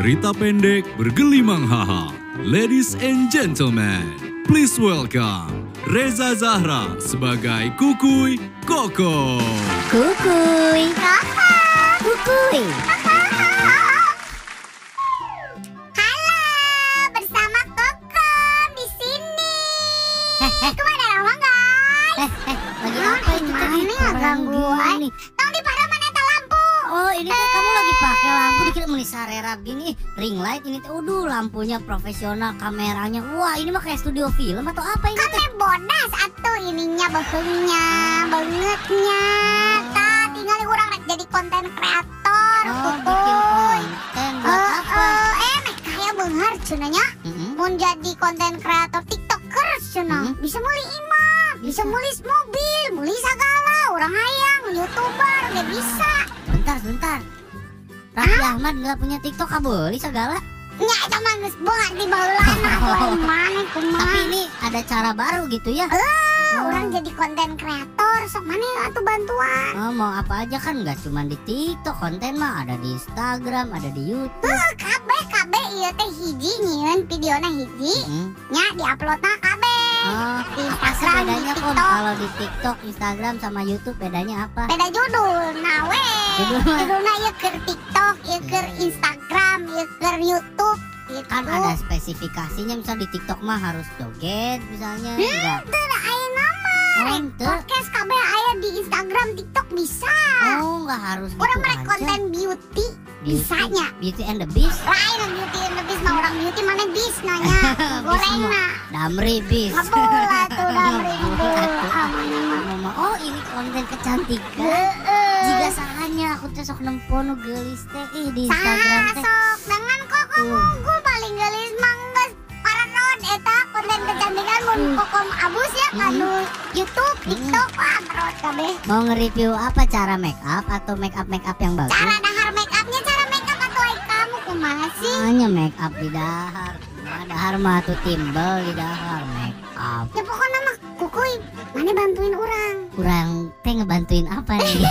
Cerita pendek bergelimang haha. Ladies and gentlemen, please welcome Reza Zahra sebagai Kukuy Koko. Kukuy. Kukuy. Halo, bersama Kokom di sini. Ke mana Rama guys? Eh, eh, lagi apa ini nggak ganggu, Oh, ini teh kamu lagi pakai lampu dikira meni sarera gini. Ring light ini teh. Waduh, lampunya profesional, kameranya. Wah, ini mah kayak studio film atau apa ini? Kami bodas atau ininya behengnya, bangetnya. Tak tinggal orang rek jadi konten kreator. Oh, bikin konten buat Eh, apa? eh, eh, kayak beunghar cenanya. Mm-mm. Mau jadi konten kreator TikToker cenah. Hmm. Bisa muli imam, bisa Bisa. muli mobil, muli segala. Orang hayang, youtuber, gak bisa. Raffi Ahmad nggak punya TikTok ah boleh segala. Nya eta mah geus di aku lain mana Tapi kumaha. ini ada cara baru gitu ya. Ah, Orang jadi konten kreator, sok mana atuh bantuan. Oh, mau apa aja kan nggak cuma di TikTok konten mah ada di Instagram, ada di YouTube. Eh, kabeh kabeh ieu teh hiji nyieun videona hiji, Mm. nya diuploadna kabeh. Oh, Di Instagram, di bedanya kok TikTok. kalau di TikTok, Instagram sama YouTube bedanya apa? Beda judul, nah we. Judul mah. Judulna ieu keur TikTok, ieu keur Hmm. Instagram, keur YouTube gitu. Kan ada spesifikasinya misal di TikTok mah harus joget misalnya Hmm, enggak. Teu da aya nama. Oh, ente. podcast kabeh aya di Instagram, TikTok bisa. Oh, enggak harus gitu Orang merek aja. konten beauty, Beauty, bisanya. Beauty and the Beast. lain beauty and the beast mah orang beauty mana bis nanya goreng na Damri Beast. lah tuh damri oh ini konten kecantikan. Jika sahanya aku teh sok nempo nu geulis teh ih di Instagram teh. sok dengan Tuh. unggul paling gelis manggas para non eta konten kecantikan mun Hmm. kokom abus ya Hmm. kanu YouTube TikTok wah perot kabeh Mau nge-review apa cara make up atau make up make up yang bagus? cara dahar make upnya cara make up atau kamu kumaha sih Hanya make up di dahar. Nah, dahar mah tuh timbel di dahar make up. ya pokoknya kukuy mana bantuin orang Kurang teh ngebantuin apa nih?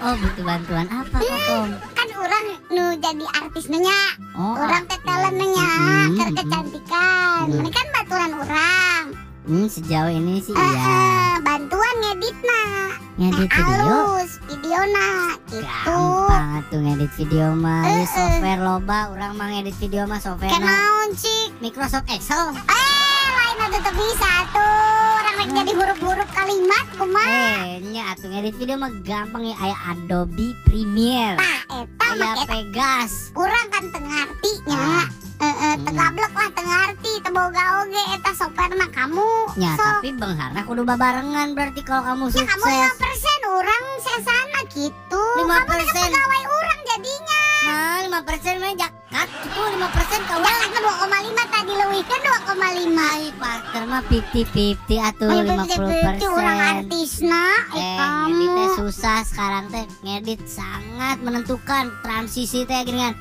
oh butuh bantuan apa kokom? kan orang nu jadi artis nya Oh, orang teh talent nya Mm-mm, keur mm-mm. kecantikan Mm. ini kan baturan orang Hmm, sejauh ini sih Eh, iya. bantuan ngedit nah Ngedit video halus video nah gitu gampang tuh ngedit video mah. Eh. software loba, orang mah ngedit video mah software na kenaon sih Microsoft Excel. eh lain ada tuh bisa tuh orang rek jadi huruf-huruf kalimat kumaha Eh, nya atuh ngedit video mah gampang ya aya Adobe Premiere. tah eta Aya Pegas. urang kan tengah artinya Ah, eh eh Hmm. tegablek lah tengah arti teboga oge eta software mah kamu Ya, sok tapi Bengharna kudu babarengan berarti kalau kamu Ya kamu sukses. 5 persen orang sesana gitu. 5%. Kamu kan pegawai orang jadinya. Nah, 5% mah jakat itu 5% kawan. Jangan ke 2,5 tadi lebih ke 2,5. Ai, partner mah 50-50 atuh Ayo 50%. orang artisna, eh, Eh, kamu. ngedit teh susah sekarang teh ngedit sangat menentukan transisi teh gini kan.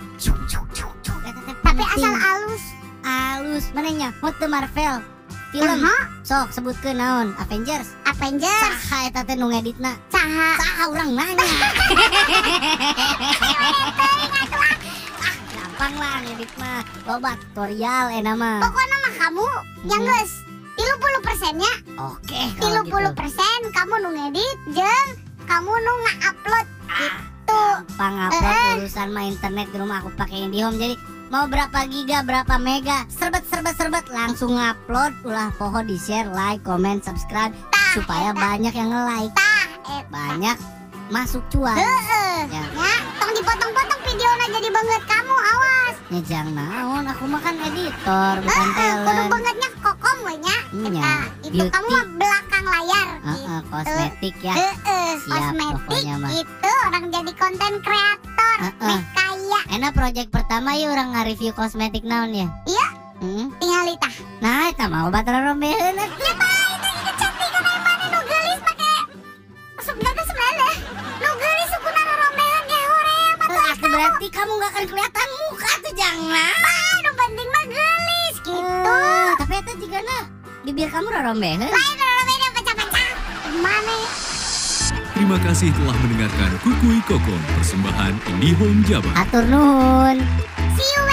Tapi asal alus. alus mananya hot the Marvel film Aha, sok sebutkeun naon Avengers Avengers, saha eta teh nu ngeditna. Saha. saha urang nanya ah gampang lah ngedit mah. Loba tutorial eta mah. Pokoknya mah kamu yang Hmm. geus 30 persennya, oke 30 kalau gitu. persen kamu nu ngedit, jeung kamu nu nge-upload gitu. gampang upload urusan mah internet di rumah aku pakai IndiHome jadi mau berapa giga berapa mega serbet serbet serbet langsung upload. Ulah poho di share like comment subscribe supaya banyak yang nge-like banyak masuk cuan Heeh. ya Ya, tong dipotong-potong videonya jadi banget kamu, awas. nyejang naon aku mah kan editor bukan Heeh, kudu talent bangetnya kokom we nya. Iya, itu kamu mah belakang layar. Heeh, kosmetik ya Heeh, kosmetik itu orang jadi konten kreator, kaya. enak project pertama yuk orang nge-review kosmetik naon ya Iya. Hmm? Tinggal litah. nah itu mau batal rombeun Ya Kamu nggak akan kelihatan muka tuh jangan Ah, nu penting mah gelis gitu. Eh, tapi itu juga na bibir kamu rorombeun Lain rombean yang pecah-pecah. Mana? Terima Terima kasih telah mendengarkan Kukui Kokon persembahan IndiHome Jabar. Atur nuhun. See you